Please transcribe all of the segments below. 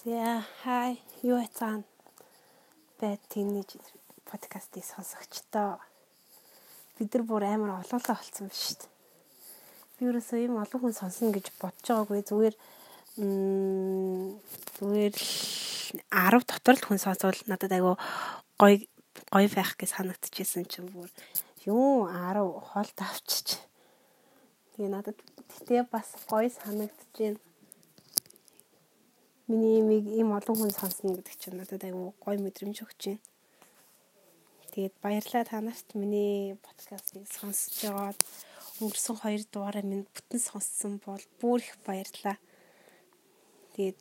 За хай юу яцгаана байд тийнэж подкастыг сонсогчдоо бид нар бүр амар олоолаа болцсон ба шүү дээ. Би ерөөсөө ийм олон хүн сонсно гэж бодож байгаагүй зүгээр зүгээр 10 дотор л хүн сонсвол надад айгу гоё гоё байх гэж санагдчихсэн чинь бүр юу 10 хол давчиж. Тэгээ надад тэгтээ бас гоё санагдчихээн миний имийг ийм олон хүн сонсно гэдэг чинь надад айгүй гоё мэдрэмж өгч байна. Тэгээд баярлалаа та нарт миний подкастыг сонсож байгаад өнгөрсөн 2 дугаараа минь бүтэн сонссон бол бүр их баярлалаа. Тэгээд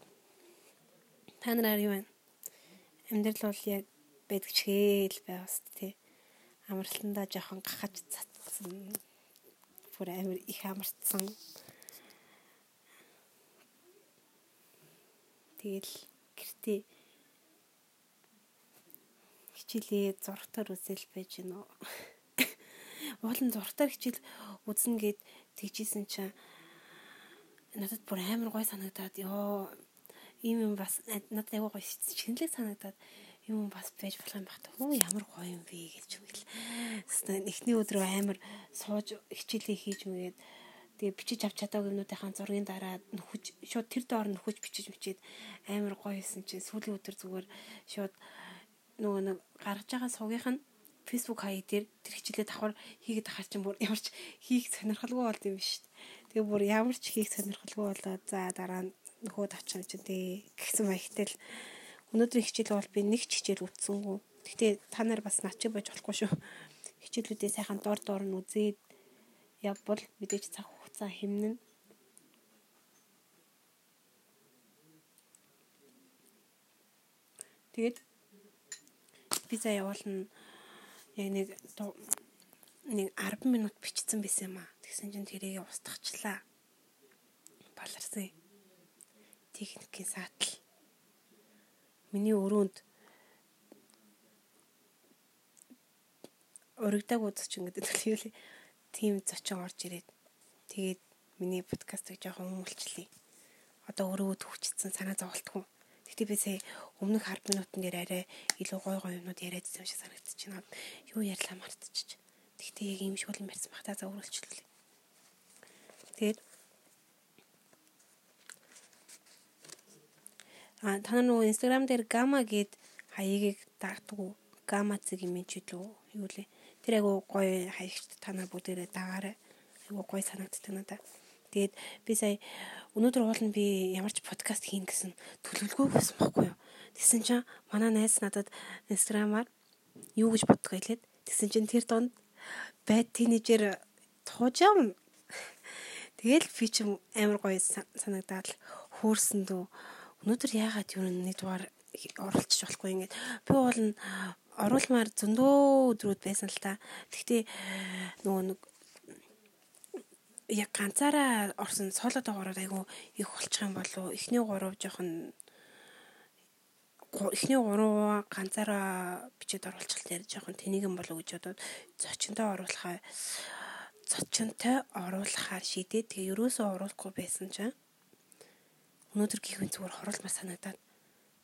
та нараар юу вэ? Амьдрал бол яг байдаг чигээл байгаас тий. Амралтандаа жоохон гахаж цацсан. Бүр амар их амарцсан Тэгэл гэртээ хичээлээ зургатаар үзэл байж гэнэ. Уулын зургатаар хичээл үзнэ гэд тэгжсэн чинь надад бүр амар гой санагдаад ёо ийм юм бас надад аягүй гой шинэлэг санагдаад юм бас байж болох юм байна. Хөө ямар гоё юм бэ гэж үгэл. Эхний өдрөө амар сууж хичээлээ хийж мэгээд Тэгээ бичиж авч чадаагүй юмнуудынхаа зургийн дараа нөхөж шууд тэр доор нөхөж бичиж мчээд амар гоё хийсэн чинь сүүлийн өдөр зүгээр шууд нөгөө нэг гаргаж байгаа сувгийнх нь Facebook хаяг дээр тэр хичээлээ давхар хийгээд ахаар чинь бүр ямарч хийх сонирхолгүй болд юм биш. Тэгээ бүр ямарч хийх сонирхолгүй болоод за дараа нь нөхөө тавчсан чинь тэгээ гисэн маягтай л өнөөдрийн хичээл бол би нэг ч хичээл үтсэнгүй. Гэхдээ та нар бас начиг байж болохгүй шүү. Хичээлүүдээ сайхан дор дор нь үзээд явбал мэдээж цаг хугацаа хэмнэн Тэгээд виза явуулна яг нэг нэг 10 минут бичсэн байсан юм аа. Тэгсэн чинь тэрийг устгахчлаа. Баларсан. Техникийн саатал. Миний өрөөнд урагдаг үзчих гэдэг төлөв тийм зочин орж ирээд тэгээд миний подкастыг жоохон өмөлчлээ. Одоо өөрөө төвчсөн санаа зовлтгүй. Тэгтээ би сая өмнөх 10 минутын дээр арай илүү гой гой юмнууд яриад байсан шиг санагдчих байна. Юу ярьлаа мартчих. Тэгтээ яг ийм шиг юм ярьсан бах та за өөрчлөлээ. Тэгээд А та нөгөө инстаграм дээр гама гэд хаягийг дагдаг. Гама цэг юм чи лөө юу лээ. Тэр айгу гоё хаягчд та нар бүгдээрээ дагаарай. Айгу гоё санагддаг надад. Тэгээд би сая өнөөдөр уулын би ямар ч подкаст хийн гэсэн төлөвлөгөө байсан байхгүй юу. Тэсэн чинь манай найз надад инстаграмаар юу гэж боддог байлээд тэсэн чинь тэр донд байд тинейжер туужаам. Тэгэл би ч амар гоё санагдаад хөөрсөн дөө. Өнөөдөр яагаад юу нэг дугаар оролцож болохгүй ингээд би уул нь оруулмаар зөндөө өдрүүд байсан л та. Гэхдээ нөгөө нэг яг ганцаараа орсон соло доогороор айгу их болчих юм болов эхний гурав жоохон эхний гурав ганцаараа бичээд оруулчихлаа яа жоохон тэнийгэн болов гэж бодоод зочинтой оруулахаа зочинтой оруулахаар шийдээд тэгээ ерөөсөө оруулахгүй байсан чинь өнөөдөр гихүүн зүгээр хоруулмаар санагдаад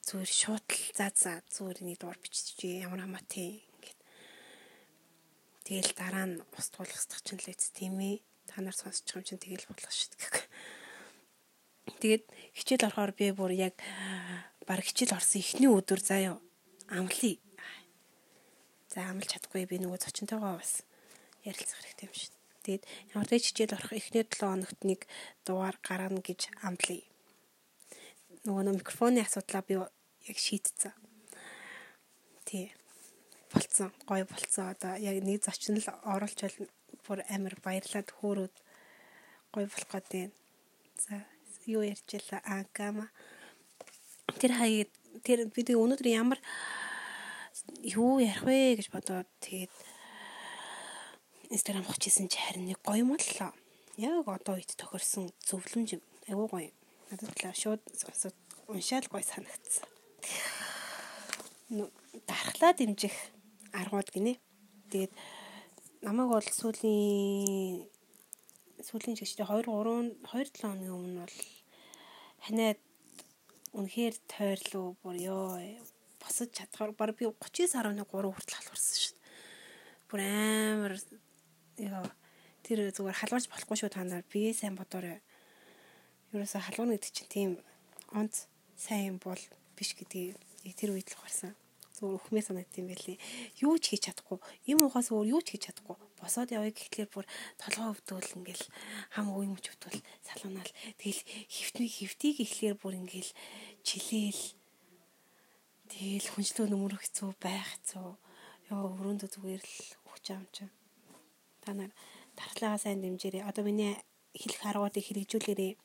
зүгээр шууд л за за зүгээр нэг дугаар биччихье ямар хамаа тий ингээд тэгэл дараа нь ус туулах хэрэгтэй чинь л үст тийм ээ та нар сонсчих юм чинь тэгэл болох шүү дээ тэгээд хичээл орохоор би бүр яг баг хичээл орсон эхний өдөр заяа амлая за амлж чадахгүй би нөгөө зочинтойгоо бас ярилцах хэрэгтэй юм шүү тэгээд ямар ч хичээл орох эхний 7 хоногт нэг дугаар гаргана гэж амлая нөгөө микрофоны асуудлаа би яг шийдсэн. Тий. Болцсон. Гоё болцсон. Одоо яг нэг зочин л оруулж бол бүр амар баярлаад хөөрөөд гоё болох гэдэг. За юу ярьжлаа анкама. Тэр хаяг тэр бид өнөөдөр ямар юу ярих вэ гэж бодоод тэгээд Instagram хочижсэн чи харин нэг гоё юм боллоо. Яг одоо үед тохирсон зөвлөмж айгуу гоё. Надад талаа шууд уншаал гоё санагдсан дархлаа дэмжих аргууд гинэ. Тэгээд намайг бол сүүлийн сүүлийн жигчтэй 2 3 2 7 хоногийн өмнө бол ханиад үнэхээр тойрлоо бүр ёо босож чадхаар баг би 39.3 хүртэл халуурсан шүү дээ. Бүр амар ёо тэр зүгээр халуурч болохгүй шүү та нар бие сайн бодоорой. Ерөөсө халуурна гэдэг чинь тийм онц сайн бол биш гэдгийг тэр үед л гарсан зүгээр өхмөө санагдсан юм байлээ. Юу ч хийж чадахгүй. Им ухаас өөр юу ч хийж чадахгүй. Босоод явъя гэхлээр бүр толгоо өвдвөл ингээл хам үе мөч өвдвөл салуунаал. Тэгэл хөвтний хөвтийг ихлээр бүр ингээл чилээл. Тэгэл хүнчлөө нөмрөх хэцүү байх хэцүү. Яа өрөөндөө зүгээр л өгч аам чи. Та нар дархлаагаа сайн дэмжээрэй. Одоо миний хэлэх аргуудыг хэрэгжүүлээрэй.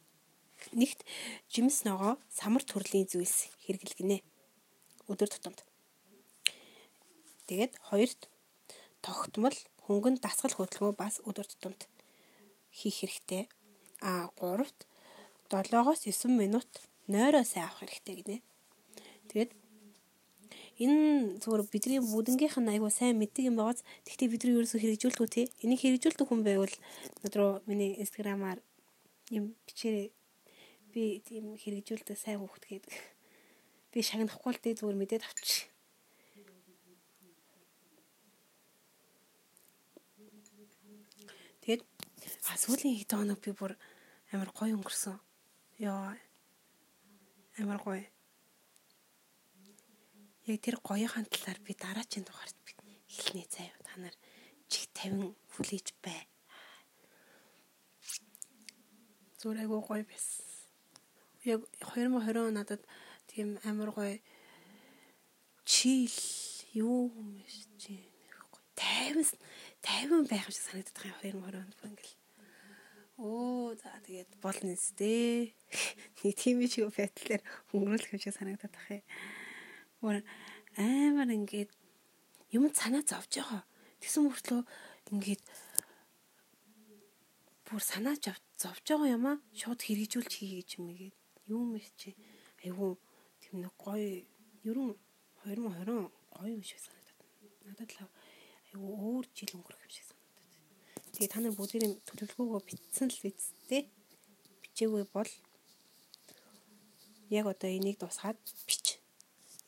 Нэгт жимс ногоо самар төрлийн зүйлс хэрэглэгнэ. Өдөр тутамд. Тэгээд хоёрт тогтмол хөнгөн дасгал хөдөлгөөн бас өдөр тутамд хийх хэрэгтэй. А гуравт 7-оос 9 минут нойроо сайн авах хэрэгтэй гинэ. Тэгээд энэ зүгээр бидний бүдэнгийнх нь айгуу сайн мэддэг юм байгааз тэгтээ бидний ерөөсөө хэрэгжүүлдэг үү те. Энийг хэрэгжүүлдэг хүн байвал өдрөө миний инстаграмаар юм бичээрэй. Би тийм хэрэгжүүлдэг сайн хүүхэд гэдэг. Би шагнахгүй л дээ зүгээр мэдээд авчих. Тэгээд а сүүлийн хэд хоног би бүр амар гоё өнгөрсөн. Йоо. Амар гоё. Яг тэр гоёхан талаар би дараагийн дугаард хэлнэ заяа. Та нар чих 50 хүлээж бай. Зүгээр айгуу гоё байсан. Яг 2020 он надад тийм амар гоё чийл юу юм чи 50 50 байх шиг санагдаад байгаа юм 2020 онд ингээл. Оо за тэгээд болно сте. Нэг тийм шиг байдлаар өнгөрүүлэх юм шиг санагдаад байгаа юм. Өөр амар ингээд юм санаа зовж байгаа. Тэгсэн мөртлөө ингээд бүр санаа зовж байгаа юм аа шууд хэрэгжүүлж хий гэж юм гээд юм чи айгүй тийм нэг гоё ерөн 2020 гоё юм шиг санагдаад. Надад л айгүй өөр жил өнгөрөх юм шиг. Тэгээ та нар бүгдийн төлөвлөгөөгөө бичсэн л бидтэй. Бичээгүй бол яг одоо энийг дуусгаад бич.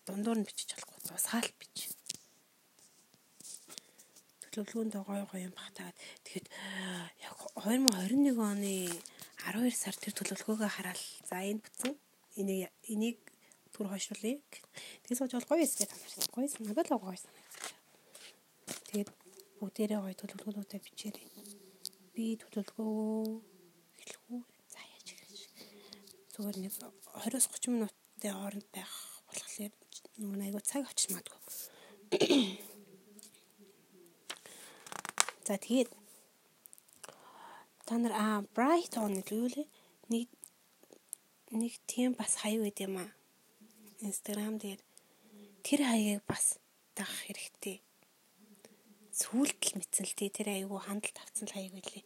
Дундуур нь бичиж болохгүй. Дуусгаал бич. Төлөвлөгөөнд гоё гоё юм багтаад тэгэхэд яг 2021 оны 12 сар тэр төлөвлөгөөгөө хараад за энд бүтсэн. Энийг энийг түр хойшлуулъя. Тэгээс болж гоё эсгээ та нар. Гоё надад л гоё санаа. Тэгээд бүгдээрээ гоё төлөвлөгөөнүүдээ бичээрэй. Би төлөвлөгөө эхлэх үү? За яаж гэж. Зүгээр нэг 20-с 30 минутын хооронд байх болохоор нөгөө айгуу цаг очиж магадгүй. За тэгээд та нар аа Brighton гэдэг юу лээ? Нэг нэг тийм бас хаяг байд юм аа. Instagram дээр тэр хаягийг бас дагах хэрэгтэй сүүлдэл мэдсэн л тий тэр айгүй хандлт авцсан л хаяг байлээ.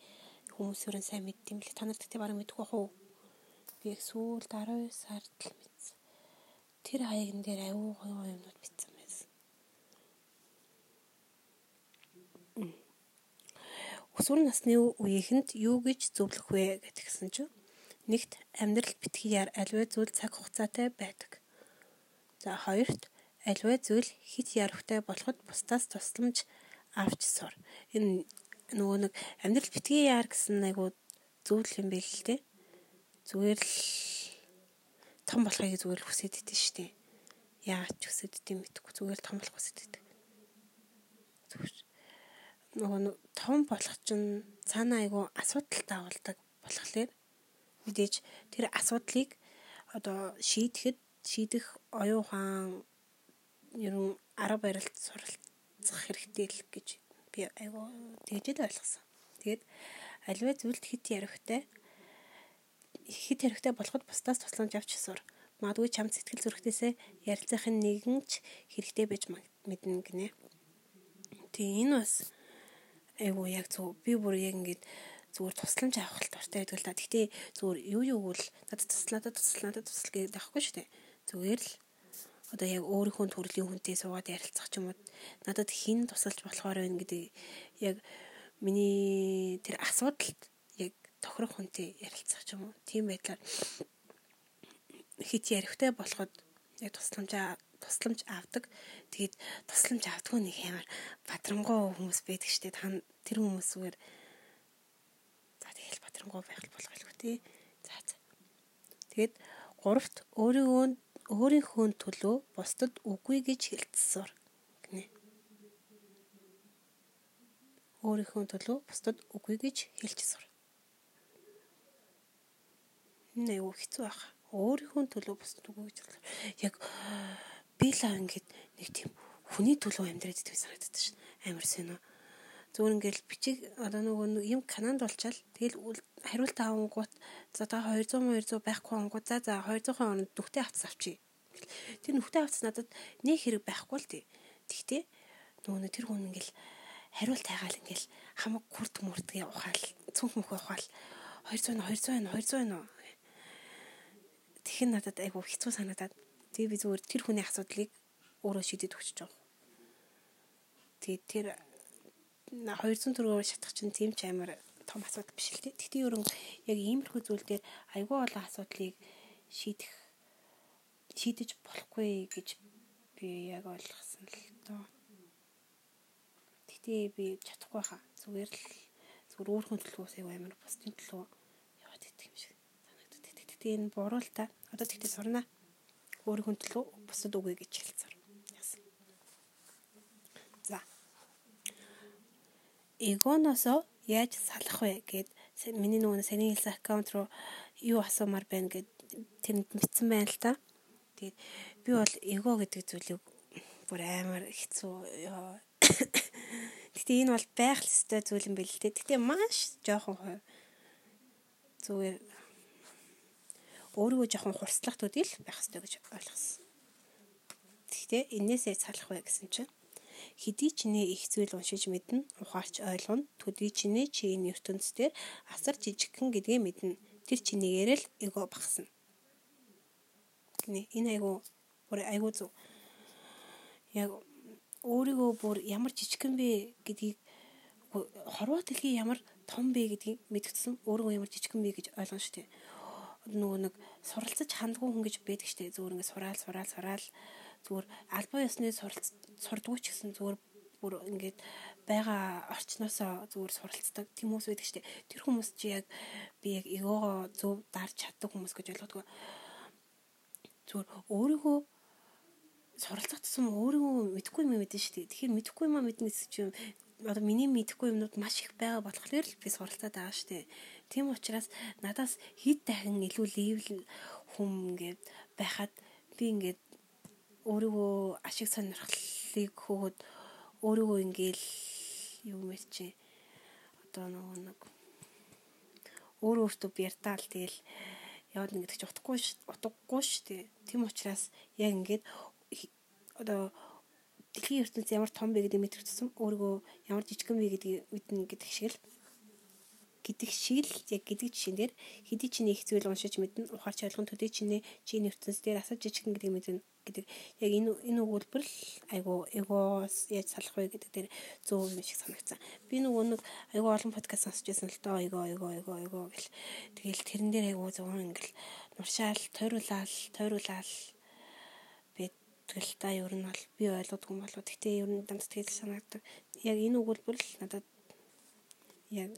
Хүмүүсөөрөө сайн мэддэм л та нарт тий бараг мэдгүй уу? Би яг сүүлд 12 сард л мэдсэн. Тэр хаягн дээр айгүй гоё юмнууд мэдсэн байсан. Өсвөр насны үеийнхэнд юу гэж зөвлөх вэ гэдгсэн чинь нэгт амьдрал битгий аливаа зүйл цаг хугацаатай байдаг. За хоёрт аливаа зүйл хит яравхтай болоход бусдаас тусламж авч сур. Энэ нөгөө нэг амьдрал битгий яар гэсэн айгуу зөвл юм байл л те. Зүгээр л том болохыг зүгээр л хүсэж идэв шүү дээ. Яагаад ч хүсэж идэв мэдэхгүй зүгээр л том болох хүсэж идэв. Нөгөө том болох чинь цаана айгуу асуудалтай болдог болохоор мэдээж тэр асуудлыг одоо шийдэхэд шийдэх оюун ухаан ерөн арга барилт суралт зарцах хэрэгтэй л гэж би айгуу тэгжээд ойлгосон. Тэгээд аливаа зүйлд хит ярихтай хит ярихтай болоход бусдаас тусламж авч сур. Магадгүй чамд сэтгэл зүрхтээсээ ярилцахын нэгэн ч хэрэгтэй байж мэднэ гинэ. Тэгээ энэ бас айгуу яг зөв би бүр яг ингэж зүгээр тусламж авах л дуртай байдаг л та. Гэхдээ зүгээр юу юу гэл надад туслаа надад туслаа надад тусал гэдэг байхгүй шүү дээ. Зүгээр л одоо яг өөрийнхөө төрлийн хүнтэй суугаад ярилцах ч юм уу надад хин тусалж болохоор байна гэдэг яг миний тэр асуудалд яг тохирох хүнтэй ярилцах ч юм уу тийм байдлаар хит ярихтай болоход яг тусламжаа тусламж авдаг. Тэгээд тусламж авдгүй нэг амар бадрангуй хүмүүс байдаг штэ. Та тэр хүмүүсээр за тэгэл бадрангуй байх болгохгүй тий. За за. Тэгээд гуравт өөрийгөө өөрийнхөө төлөө бусдад үгүй гэж хэлцсээр гинэ. Өөрийнхөө төлөө бусдад үгүй гэж хэлж сур. Нэ юу хэцүү байх. Өөрийнхөө төлөө бусдад үгүй гэж яг би л ингээд нэг тийм хүний төлөө амьдраад идэх санагддаг шин. Амар сонио. Зүгээр ингээл бичиг одоо нөгөө юм кананд болчаал тэгэл хариулт авангууд за та 200 200 байхгүй ангууд за за 200 хононд нүхтэй авц авчи. Тэр нүхтэй авц надад нэг хэрэг байхгүй л тий. Тэгтээ нөгөө тэр хүн ингээл хариулт хайгаал ингээл хамаг күрт мурдгийн ухаал цүнх мөх ухаал 200 200 200 Тэгэх надад айгу хэцүү санагдаад Тэгээ би зүгээр тэр хүний асуудлыг өөрөө шийдэд өгч байгаа. Тэгээ тэр 200 төгрөгөөр шатах чинь тийм ч амар том асуудал биш л тий. Тэгтээ ерөн яг иймэрхүү зүйл дээр айгүй олон асуудлыг шийдэх шийдэж болохгүй гэж би яг ойлгосон л доо. Тэгтээ би чадахгүй хаа. Зүгээр л зүгээр өөрхөн төлөвөөс аяг амар бусдын төлөө яваад идэх юм шиг санагддаг. Тэгтээ энэ буруу л та. Одоо тэгтээ сурнаа өөрийнхөө төлөө бусад үгүй гэж хэлцээр. Яасан. За. Эгоноосо яаж салах вэ гэд миний нөгөө саний хэлсэн аккаунт руу юу асуумаар байна гэд тэнд бичсэн байна л та. Тэгээд би бол эго гэдэг зүйлийг бүр амар хэцүү. Гэтэ энэ бол байх л ёстой зүйл юм байл л те. Гэтэ маш жоохон хувь зүгээр өөрийгөө жоохон хурцлах төдийл байх хэрэгтэй гэж ойлгосон. Гэхдээ энээсээ салах вэ гэсэн чинь хэдий ч нэ их зүйл уншиж мэднэ, ухаарч ойлгоно, төдий ч нэ чи энэ ертөнцийн асар жижигхэн гэдгээ мэднэ. Тэр чинийгээр л эго багсна. Гинэ энэ айгу бүр айгу зү. Яг өөрийгөө бүр ямар жижигхэн бэ гэдгийг хорвоо дэлхий ямар том бэ гэдгийг мэдгэсэн өөрийгөө ямар жижигхэн бэ гэж ойлгоно шүү дээ нөгөө нэг суралцаж хандгүй хүн гэж байдаг штэ зүгээр ингээд сураал сураал сураал зүгээр албан ёсны суралц сурдгүй ч гэсэн зүгээр бүр ингээд байгаа орчноосоо зүгээр суралцдаг. Тийм хүмүүс байдаг штэ тэр хүмүүс чи яг би яг эгоогоо зөв дарж чаддаг хүмүүс гэж ойлгодог зүгээр өөрийгөө суралцах тусам өөрийгөө мэдхгүй юм мэдэн штэ тэгэхээр мэдхгүй юм мэднэ гэсэн чинь одоо миний мэдхгүй юмнууд маш их байгаа болохоор л би суралцаад байгаа штэ Тийм учраас надаас хэд дахин илүү левел хүм ингээд байхад би ингээд өөрийгөө ашиг сонирхлыг хөөхөд өөрийгөө ингээл юу мэрчээ одоо нөгөө нэг өөр өөртөө бярдаал тэгэл яваад нэг гэдэг чи утгагүй утгагүй шүү дээ. Тийм учраас яг ингээд одоо дэлхийн ертөнц ямар том бэ гэдэг мэдэрчсэн өөрийгөө ямар жижигхэн бэ гэдгийг мэднэ гэдэг шиг л гэдэг шиг л яг гэдэг жишээн дээр хэдий чиний их зүйл уншиж мэднэ ухаарч ойлгон төдий чиний чиний ертөнц дээр асаж жижигхэн гэдэг мэднэ гэдэг яг энэ энэ өгүүлбэр л айгу эгоос яаж салах вэ гэдэг дээр зөв юм шиг санагцсан. Би нөгөө нэг айгу олон подкаст сонсч байсан л доо эго эго эго эго гэл тэгэл тэрэн дээр айгу зөв ингээл нуршаал тойруулаал тойруулаал тэгэл та ер нь бол би ойлгодгүй юм болоо гэхдээ ер нь дандаа тэгэл санагддаг. Яг энэ өгүүлбэр л надад яг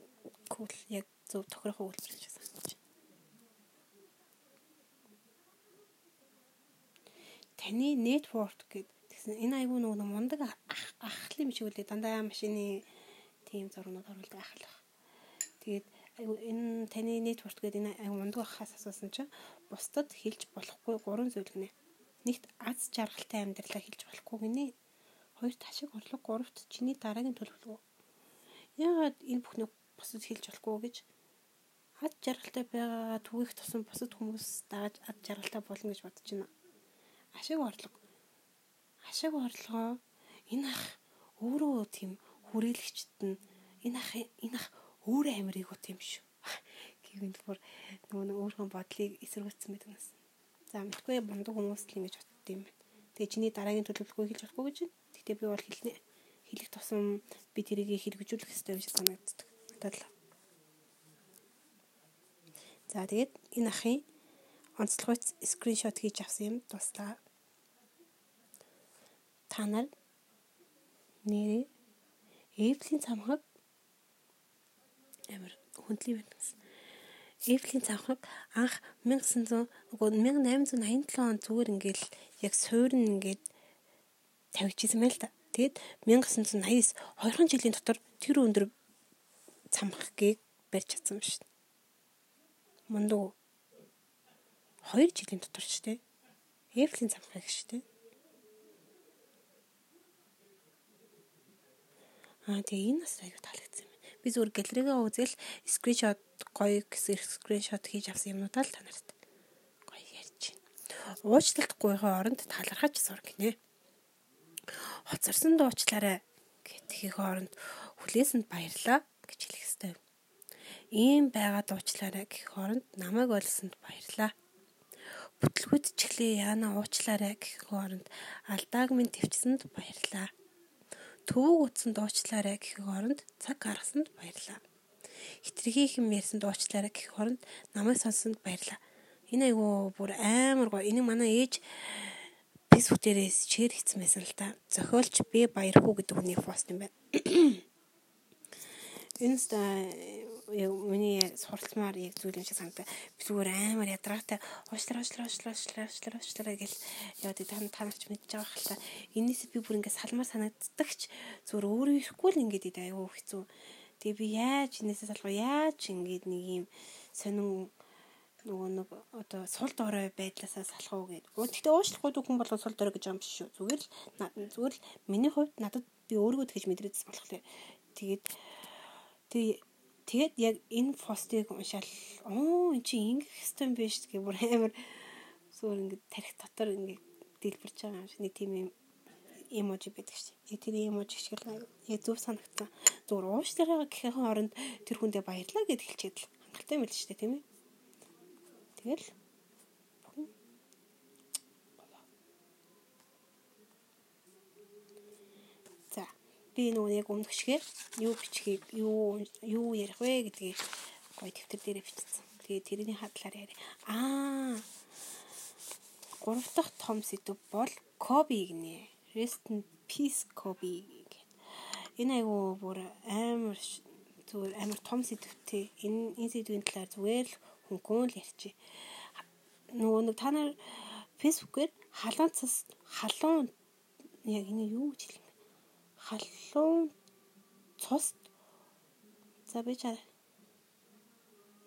cool яг зөв тохирох үйлдэл шиг санагдаж байна. Таны network гэдэг энэ айгүй нөгөө мундаг ахлын юм шиг үлээ дандаа машины тийм зургууд оруулдаг ахал баг. Тэгээд айгүй энэ таны network гэдэг энэ айгүй мундаг ахаас асуусан чинь бусдад хэлж болохгүй гурван зүйл гинэ. Нэгт аз жаргалтай амьдралаа хэлж болохгүй гинэ. Хоёрт ашиг орлого, гуравт чиний дараагийн төлөвлөгөө. Яагаад энэ бүхнийг бусад хэлж болохгүй гэж ад жаргалтай байгаа түүх тусам бусад хүмүүс дааж ад жаргалтай болно гэж бодож байна. Ашиг орлого. Ашиг орлогоо энэ ах өөрөө тийм хүрээлэгчт нь энэ ах энэ ах өөрөө амир ийг ут юм шүү. Гэвэн бүр нөгөө өөрхөн бодлыг эсэргүүцсэн байдаг нас. За мэдгүй бундаг хүмүүс л ингэж бодд юм байна. Тэгээ чиний дараагийн төлөвлөгөө хэлж болохгүй гэж. Гэтэ би бол хэлнэ. Хэлэх тусам би тэрийг хэрэгжүүлэх хэрэгтэй гэж санагддаг бодлоо. За тэгээд энэ ахын онцлогоо скриншот хийж авсан юм дуслаа. Та нар нэрээ Эвлийн цамхаг амар хүндлий байна гэсэн. Эвлийн цамхаг анх 1900 нөгөө 1887 он зүгээр ингээл яг суурн ингээд тавьчихсан байл та. Тэгээд 1989 2 жилийн дотор тэр өндөр цамхгийг барьж чадсан шүү дээ. Мундуу 2 жилийн дотор ч тийм Эвлийн цамхаг шүү дээ. Аа тэгээ энэ бас аюу таалагдсан юм. Би зүгээр галеригаа үзэл скриншот гоё гэсэн скриншот хийж авсан юмнуудаа л та нарт гоё ярьж байна. Уучлалт гуйхаа оронд талархаж сур гинэ. Хоцорсон дуучлаарай гэтхийн оронд хүлээсэнд баярлаа гэж хэлэх ёстой. Ийм байгаа дуучлаарай гэх оронд намайг олсонд баярлаа. Бүтлгүүт чиглээ яана уучлаарай гэх оронд алдааг минь төвчсөнд баярлаа төвөг утсан дуучлаарай гэх оронд цаг гаргасанд баярлаа. Хитрхийхэн ярьсан дуучлаарай гэх оронд намайг сонссонд баярлаа. Энэ айгуу бүр амар гоё. Энийг манай ээж фэйсбુક дээрээс шеэр байсан л та. Зохиолч би баярхуу гэдэг хүний пост юм байна. Инста миний суралцмаар яг зүйл юм шиг санагдаа. Би зүгээр амар ядраатай уучлаа уучлаа уучлаа уучлаа уучлаа уучлаа гэл яваад та та нарч мэдж байгаа хэл та. Энээс би бүр ингээд салмаар санагддагч зүгээр өөрөө ихгүй л ингээд идэ аюу хэцүү. Тэгээ би яаж энээсээ салгаа яаж ингээд нэг юм сонин нөгөө нэг одоо сул дорой байдлаасаа салах уу гэд. Гэхдээ уучлахгүй хүн болго сул дорой гэж юм биш шүү. Зүгээр л зүгээр л миний хувьд надад би өөрийгөө тэгж мэдрээдс болохоор тэгээд тэгээ Тэгээд яг энэ постыг уншаал оо эн чи ингэх хэвээр биш гэх бүр амар зүгээр ингээд тарих дотор ингээд дэлбэрч байгаа юм шиг нэг тийм юм эможи байдаг шээ. Яг тэр эможи шиг л яг зөв санагдсан. Зүгээр уушлаараа гэхийн оронд тэр хүндээ баярлаа гэд хэлчихэд л хангалттай юм л шүү дээ тийм ээ. Тэгэл би нөгөө яг өмнөх шигээр юу бичгийг юу юу ярих вэ гэдгийг гоё дэвтэр дээрээ бичсэн. Тэгээ тэрний хадлаар яри. Аа. Гурав дахь том сэдв бол Коби гинэ. Rest in peace Коби гэдэг. Энэ айгу бүр амар зүгээр амар том сэдвтэй. Энэ энэ сэдвийн талаар зүгээр л хөнгөн л ярьчих. Нөгөө нэг та нар фэйсбүүкээр халуун цас халуун яг энэ юу гэж хэлэх халуун цуст за би чаа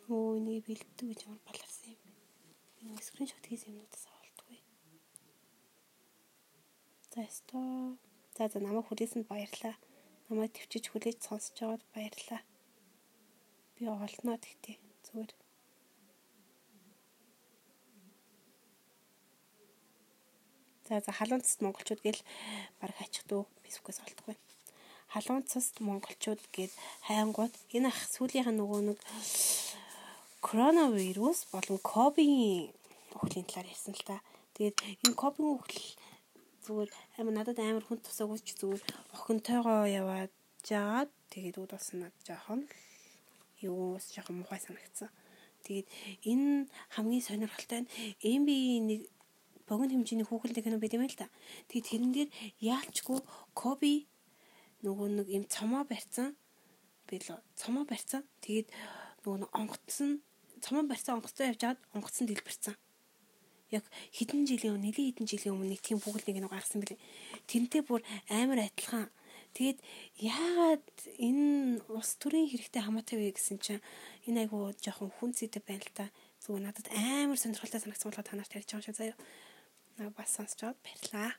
өө нэг бэлддэг гэж амар баларсан юм. Би нэг скриншот хийсэн юмнуудаас авалтгүй. За өсто. За за намайг хүлээсэнд баярлаа. Намайг төвчж хүлээж сонсож байгаад баярлаа. Би олноо тэгтээ зүгээр. За за халуун цэст монголчууд гэл баг хачих дөө фэйсбүүкээс олдохгүй. Халуун цэст монголчууд гээд хайнгууд энэ ах сүүлийнх нь нөгөө нэг коронавирус болон ковидын өхлийн талаар ярьсан л та. Тэгээд энэ ковидын өхөл зүгээр амар надад амар хүн тусаагүй ч зүгээр охинтойгоо яваад жаад тэгээд үүд болсон надад жоохон юус жоохон мухай санагдсан. Тэгээд энэ хамгийн сонирхолтой нь MB нэг богино хэмжээний хүүхэлдэй кино байт юм л та. Тэгээд тэрэн дээр яалчгүй Коби нөгөө нэг юм цомоо барьцсан билүү. Цомоо барьцсан. Тэгээд нөгөө нэг онгоцсон цомоо барьцсан онгоцтой явж хаад онгоцсон дэлбэрсэн. Яг хэдэн жилийн өмнө, нэлийн хэдэн жилийн өмнө нэг тийм хүүхэлдэй кино гаргасан билээ. Тэрнтэй бүр амар адилхан. Тэгээд яагаад энэ ус төрийн хэрэгтэй хамаатай вэ гэсэн чинь энэ айгуу жоохон хүн зүйтэй байна л та. Зүгээр надад амар сонирхолтой санагдсан болохоор та нарт ярьж байгаа шүү заяа бас сонсож аваад баярлаа.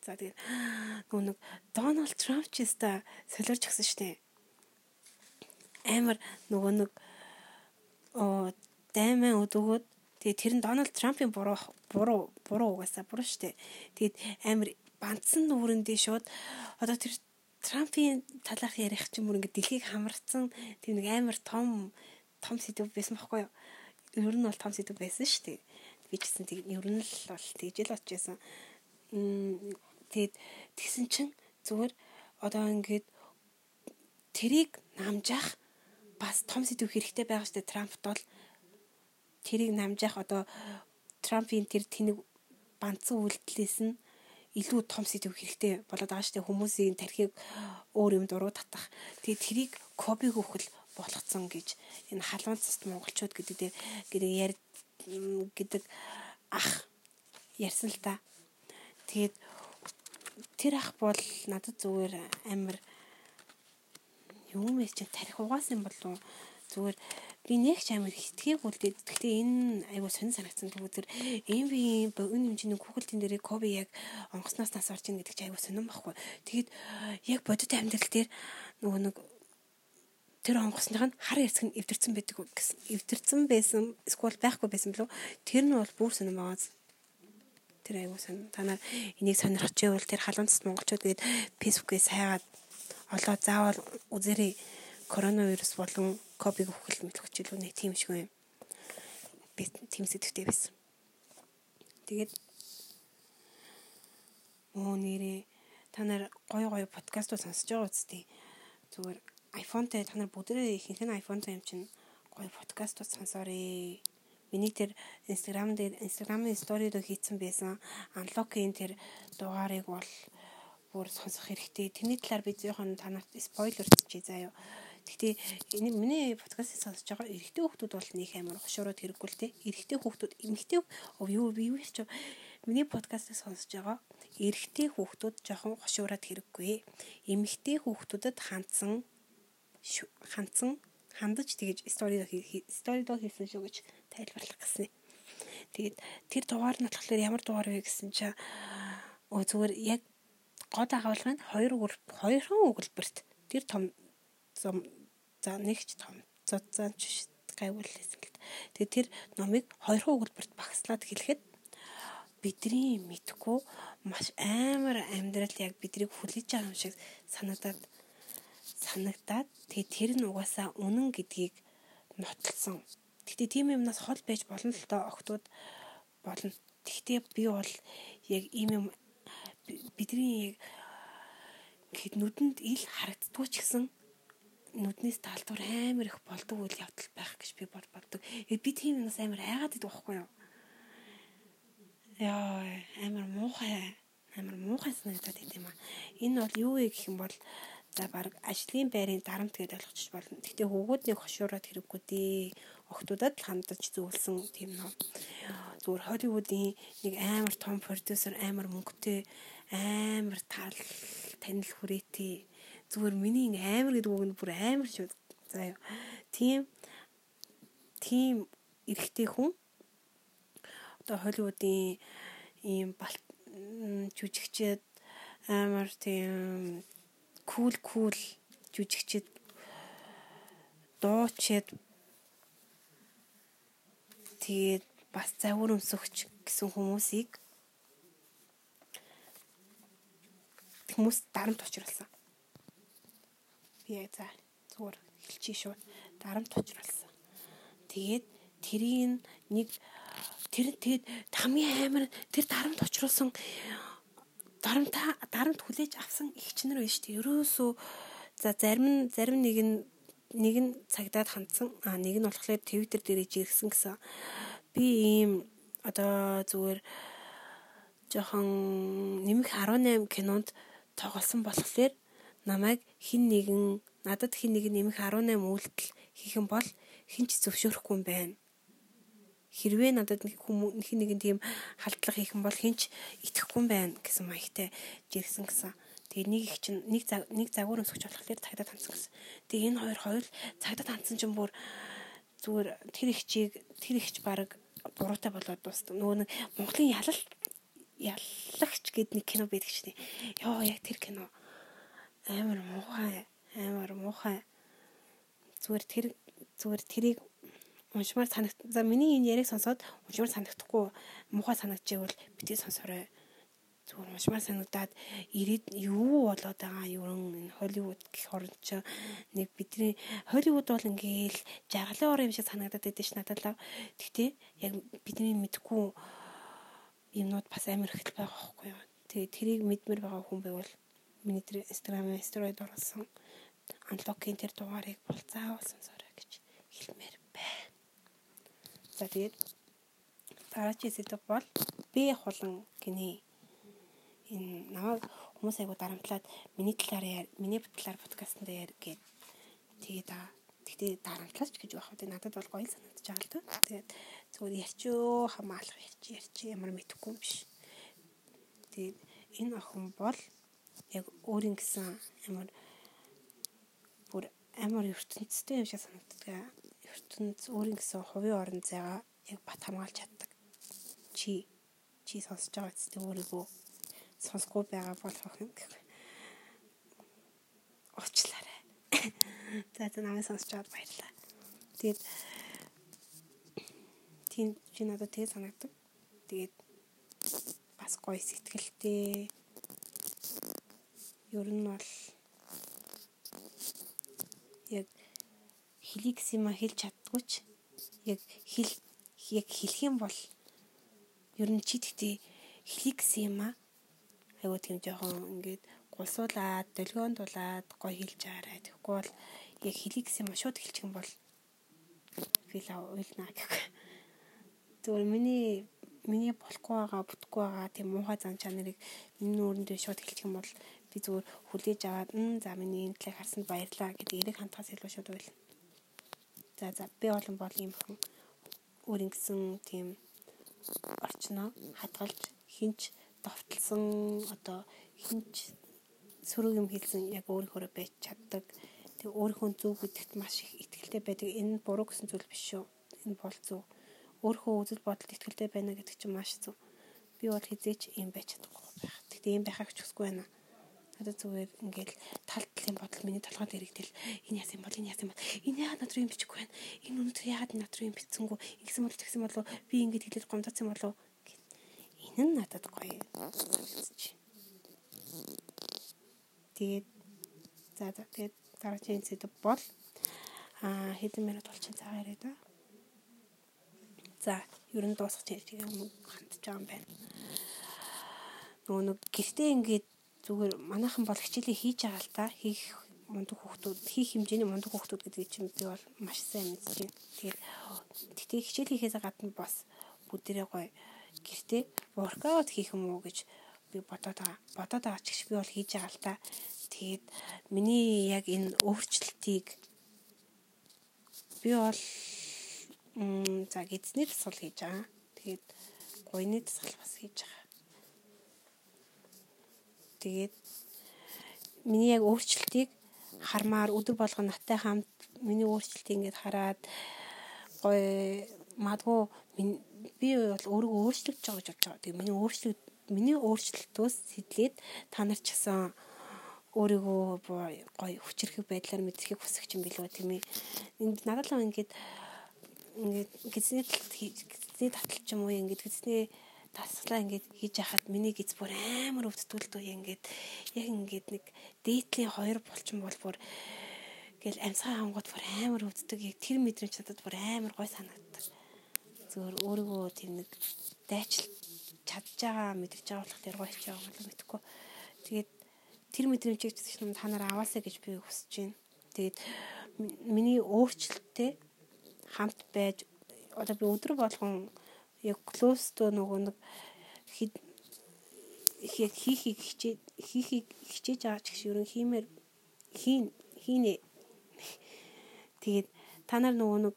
За тэгээд нөгөө нэг Дональд Трамп ч өста солиорч гисэн штэ. Амар нөгөө нэг оо дайман өдөгөөд тэгээд тэр нь Дональд Трампын буруу буруу буруу угаасаа буруу штэ. Тэгээд амар бандсан нүрэндээ шууд одоо тэр Трампын талаарх ярих чинь бүр ингэ дэлхийг хамарцсан тийм нэг амар том том сэдв байсан байхгүй юу? Ер нь бол том сэдв байсан дээ би ч гэсэн тэг ер нь л бол тэгж л очижсэн. Тэгээд тэгсэн чинь зүгээр одоо ингээд тэрийг намжаах бас том сэдв хэрэгтэй байгаа штэ Трампт бол тэрийг намжаах одоо Трампын тэр тэнэг банцсан үйлдэлээс нь илүү том сэдв хэрэгтэй болоод байгаа дээ хүмүүсийн тархийг өөр юм дуруу татах. Тэгээ тэрийг Коби хөхөл болгоцсон гэж энэ халуун цэст монголчууд гэдэг дээр гэдэг яар гэдэг ах ярьсан л та. Тэгээд тэр ах бол надад зүгээр амар юм ээ чи тарих угаасан болов зүгээр би нэг ч амар хитгээг үлдээд гэхдээ энэ айгуу сонь санагдсан тэгвэл эм би энэ хэмжээний Google-ийн дээр коби яг онгоцноос нас орж ийн гэдэг чи айгуу сонирн байхгүй. Тэгэд яг бодит амьдрал дээр нөгөө нэг тэр онгоцных нь хар ярсг нь эвдэрсэн байдаг гэсэн. Эвдэрсэн байсан эсвэл байхгүй байсан болов тэр нь бол бүр сонирн байгаа. Тэр айгуу сонирн. Та нар энийг сонирхож байвал тэр халуунцд монголчууд гээд фэйсбүүкээс хайгаад олоо заавал үзэрэй коронавирус болон ковид хөхөл мэлхчлүү нэг тийм шиг юм. Би тийм сэтгэвтэй байсан. Тэгээд оо нэрээ та нар гой гой подкастууд сонсож байгаа үстэй. Зүгээр iPhone-тай та нар бүгдээ ихэнх нь iPhone-тай юм чинь гой подкастууд сонсоорой. Миний тэр Instagram дээр Instagram-ын story дээр хийцэн байсан unlock-ийн тэр дугаарыг бол бүр сонсох хэрэгтэй. Тэрний талаар би зөвхөн та нарт спойлер хийчихье заяа. Гэхдээ энэ миний подкастыг сонсож байгаа эрэгтэй хүүхдүүд бол нэг амар хошуураад хэрэггүй л те. Эрэгтэй хүүхдүүд эмэгтэй оо юу би юу ч миний подкастыг сонсож байгаа эрэгтэй хүүхдүүд жоохон хошуураад хэрэггүй. Эмэгтэй хүүхдүүдэд хандсан хандсан хандаж тэгэж стори стори доо хийсэн шүү гэж тайлбарлах гэсэн. Тэгээд тэр дугаар нь болохоор ямар дугаар вэ гэсэн чинь өө зүгээр яг гол агуулга нь хоёр хоёрхан өгүүлбэрт тэр том за нэгч том цоцооч гайвуулсан гэд. Тэгээ тэр номыг хоёрхан өгүүлбэрт багслаад хэлэхэд бидний мэдгүй маш амар амьдрал яг бидрийг хүлээж байгаа юм шиг санагдаад санагдаад тэгээ тэр нь угаасаа үнэн гэдгийг нотолсон. Гэхдээ тийм юмнаас хол байж болно л доо октод болно. Гэхдээ би бол яг ийм юм бидний яг гэхэд нүдэнд ил харагддгүй ч гэсэн нүднээс талдуур амар их болдог үйл явдал байх гэж би боддог. Би тийм юмас амар айгаад идэх байхгүй юу? Яа, амар муухай, амар муухай санагдаад байт юм аа. Энэ бол юу вэ гэх юм бол за баг ажлын байрын дарамт гэдээ ойлгочих болно. Гэтэ хөвгүүдний хошуураад хэрэггүй дээ. Охтуудад л хандаж зөвлөсөн тийм ном. Зүгээр Холливуудын нэг амар том продюсер, амар мөнгөтэй, амар тал танил хүрээтэй зүгээр миний амар гэдэг үг нь бүр амар шүү. За юу. Тийм тийм эрэгтэй хүн одоо Холливуудын ийм жүжигчэд амар тийм кул кул жүжигчэд дуучид тэгээд бас завур өмсөгч гэсэн хүмүүсийг хүмүүс дарамт очруулсан. Би за зүгээр хэлчихье шүү. Дарамт учруулсан. Тэгээд тэрийг нэг тэр тэгээд хамгийн амар тэр дарамт учруулсан дарамт дарамт хүлээж авсан ихч нар байж тээ. Ерөөсөө за зарим зарим нэг нь нэг нь цагдаад хандсан а нэг нь болохоор твиттер дээр ижиргсэн гэсэн би ийм одоо зүгээр жоохон нэмэх 18 кинонд тоглосон болохоор намайг хин нэгэн надад хин нэг нэмэх 18 үйлдэл хийх юм бол хин ч зөвшөөрөхгүй юм байна. Хэрвээ надад нэг хүмүүс хин нэгэн тийм халдлага хийх юм бол хин ч итгэхгүй юм байна гэсэн маягтай жиргсэн гэсэн. Тэгээ нэг их чинь нэг нэг загвар өмсгч болохоор цагдаа танцсан гэсэн. Тэгээ энэ хоёр хоёул цагдаа танцсан чинь бүр зүгээр тэр ихчийг тэр ихч баг буруутай болоод дуусна. Нөгөө нэг Монголын ялал яллагч гэдэг нэг кино байдаг шнэ. Йоо яг тэр кино амар муухай амар муухай зүгээр тэр зүгээр тэрийг уншмаар санагд. За миний энэ яриг сонсоод уншмаар санагдахгүй муухай санагдчихвал битгий сонсорой. Зүгээр уншмаар санагдаад ирээд юу болоод байгаа юм энэ Холливуд гэх орнд ч нэг бидний Холливуд бол ингээл жаргалын ор юм шиг санагдаад байдаг ш надад л. Гэхдээ яг бидний мэдгүй юмнууд бас амар их байгаа байхгүй юу. Тэгээ тэрийг мэдмэр байгаа хүн байвал миний тэр Instagram-ын сторид оруулсан unlock-ийн тэр дугаарыг бол заавал сонсоорой гэж хэлмээр байна. За тэгээд дараагийн сэдв бол би хулан гинэ. Энэ намайг хүмүүс айгу дарамтлаад миний талаар миний талаар подкастт дээр гээд тэгээд аа тэгтээ дарамтлаач гэж байх үү надад бол гоё санагдаж байгаа л да. Тэгээд зүгээр ярьчөө хамаалах ярьч ярьч ямар мэдэхгүй юм биш. Тэгээд энэ охин бол яг өөрийн гэсэн ямар бүр амар ертөнцтэй юм шиг санагддаг. Ертөнц өөрийн гэсэн хувийн орон зайгаа яг бат хамгаалж чаддаг. Чи чи сонсож байгаа үстэй өөрийгөө сонсохгүй байгаа болох юм гэх. Уучлаарай. За за намайг сонсож байгаад баярлалаа. Тэгээд тийм чи надад тэгээ санагдаг. Тэгээд бас гоё сэтгэлтэй. Ер нь бол яг хэлийг сима хэлж чаддгүй ч яг хэл яг хэлэх юм бол ер нь чи тэгтээ хэлийг сима айгуу тийм жоохон ингээд гулсуулаад долгиондуулаад гоё хэлж аарай. Тэгэхгүй бол яг хэлийг сима шууд хэлчих юм бол фил уйлна гэх. Зүгээр миний миний болохгүй байгаа, бүтггүй байгаа тийм муухай зан чанарыг миний нүүрэндээ шууд хэлчих юм бол би зүгээр хүлээж аваад за миний энэ талыг харсанд баярлаа гэдэг эрэг хандхаас илүү шууд уйлна. За за би олон бол юм хүн өөрийн гэсэн тийм орчноо хадгалж хинч довтлсон одоо хинч сөрөг юм хэлсэн яг өөрийнхөө байж чаддаг. Тэг өөрийнхөө зөв гэдэгт маш их ихтэй байдаг. Энэ буруу гэсэн зүйл биш шүү. Энэ бол зөв. Өөрийнхөө үзэл бодолд ихтэй байна гэдэг чинь маш зөв. Би бол хизээч юм байж чадахгүй байх. Тэгтээ юм байхаа ч хүсэхгүй байна. Надад зүгээр ингээл тал талын бодол миний толгойд ирэгдэл энэ яасан бол энэ яасан бол энэ яагаад над руу юм бичихгүй байна. Энэ өнөдөр яагаад над руу юм битсэнгүү ингэсэн бол тэгсэн болов би ингэж хэлээд гомдоцсон болов. Энэ нь надад гоё. Тэгээд за за тэгээд дараагийн сэдв бол а хэдэн минут болчихсон цагаа яриа да. За, ер нь дуусах чийж юм хандж байгаа юм байна. Нөгөө нэг гэртээ ингээд зүгээр манайхан бол хичээлээ хийж байгаа л та хийх мундаг хүүхдүүд хийх хэмжээний мундаг хүүхдүүд гэдэг чинь би бол маш сайн мэдэж байна. Тэгээд тэгтээ хичээл хийхээс гадна бас бүгдээрээ гоё гэртээ воркаут хийх юм уу гэж би бодоод байгаа. Бодоод байгаа ч гэж би бол хийж байгаа л та. Тэгээд миний яг энэ өөрчлөлтийг би бол за гидсний тасгал хийж байгаа. Тэгээд гойны тасгал бас хийж байгаа. Тэгээд миний яг өөрчлөлтийг хармаар өдөр болгон наттай хамт миний өөрчлөлтийг ингээд хараад гоё магадгүй би бол өөрийгөө өөрчлөж байгаа гэж бодож байгаа. Тэгээ миний өөрчлөлт миний өөрчлөлтөөс сэтлээд та нар ч гэсэн өөрийгөө гоё хүчрэх байдлаар мэдрэхийг хүсэх юм билүү тийм ээ. Энд надад л ингээд ингээд гизний гизний татал ч юм уу ингээд гизний тасглаа ингээд хийж яхад миний гиз бүр амар өвдтүүлд үе ингээд яг ингээд нэг дээтлийн хоёр булчин бол бүр гэл амьсгаа хангууд бүр амар өвддөг яг тэр мэдрэмж надад бүр амар гой санагддаг. Зөвөр өөрийгөө тийм нэг дайчил чадж байгаа мэдэрч байгаа болох тэр гой ч яа болов мэдэхгүй. Тэгээд тэр мэдрэмжийг та нар аваасаа гэж би хүсэж байна. Тэгээд миний өөрчлөлттэй хамт байж одоо би өдөр болгон яг to нөгөө нэг яг хийхийг хичээ хийхийг хичээж байгаа ч гэсэн ерөн хиймээр хийн хийнэ. Тэгээд та нар нөгөө нэг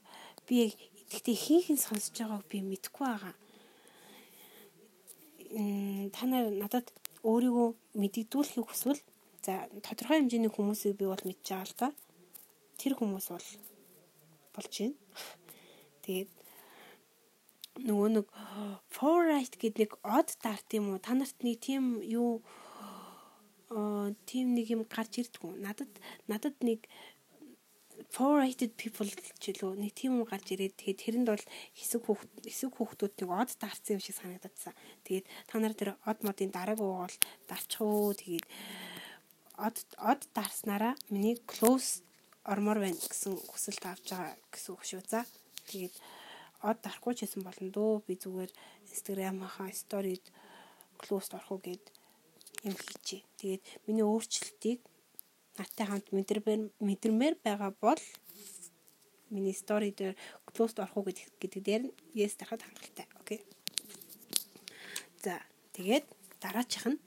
би яг тэгтээ хийхин сонсож байгааг би мэдэхгүй байгаа. Та нар надад өөрийгөө мэддэгдүүлэхийг хүсвэл за тодорхой хэмжээний хүмүүсийг би бол мэдж байгаа л да. Тэр хүмүүс бол болж байна. Тэгээд нөгөө нэг forest гэдэг нэг од дарт юм уу? Та нарт нэг тийм юу аа тийм нэг юм гарч ирдгүү. Надад надад нэг four-rated people ч лөө нэг тийм юм гарч ирээд тэгээд тэрэнд бол хэсэг хүүхд хэсэг хүүхдүүд нэг од дарцсан юм шиг санагдчихсан. Тэгээд та нар тэр од модын дарааг угаал дарчих уу тэгээд од од дарснараа миний close ормор байна гэсэн хүсэлт авч байгаа гэсэн үг шүү за. Тэгээд од дарахгүй ч гэсэн болно дөө би зүгээр инстаграмынхаа сторид клоуст орох уу гэд юм хийчихье. Тэгээд миний өөрчлөлтийг нартай хамт мэдэрмээр мэдэрмээр байгаа бол миний стори дээр closed орох уу гэдэг дээр нь yes дарахад хангалттай. Окей. За тэгээд дараачих нь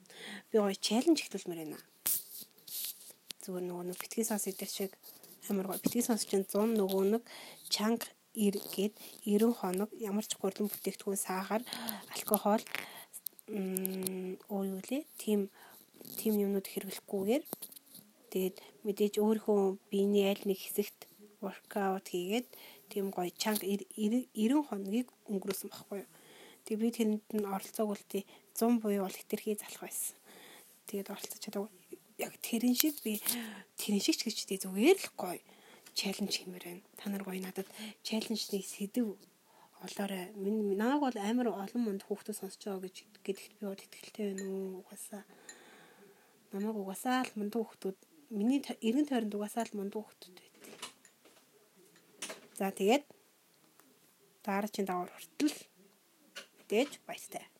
би гоё челленж ихтүүлмээр байна. Зүгээр нөгөө нэг битгий сонс идэх шиг амар гоё битгий сонс чинь 100 нөгөө нэг чанга гээд 90 хоног ямар ч гурилан бүтээгдэхүүн сахар алкогол оо юу лээ тийм тийм юмнууд хэрэглэхгүйгээр тэгээд мэдээж өөрийнхөө биений аль нэг хэсэгт воркаут хийгээд тийм гоё чанга 90 хоногийг өнгөрөөсөн байхгүй юу. Тэг би тэнд нь оролцоог үлти 100 буюу бол хитрхий залах байсан. Тэгээд оролцож чадаагүй. Яг тэрэн шиг би тэрэн шиг ч гэж тий зүгээр л гоё челленж хиймээр байна. Та нар гоё надад челленжний сэдв олоорой. Нааг бол амар олон мунд хүүхдүүд сонсож байгаа гэж гэдэгт би бол итгэлтэй байна уу угаасаа. Намайг угаасаа л мунд хүүхдүүд миний эргэн тойронд угаасаа л мунд хүүхдүүд байт. За тэгээд дараагийн давар хүртэл мэдээж баяртай.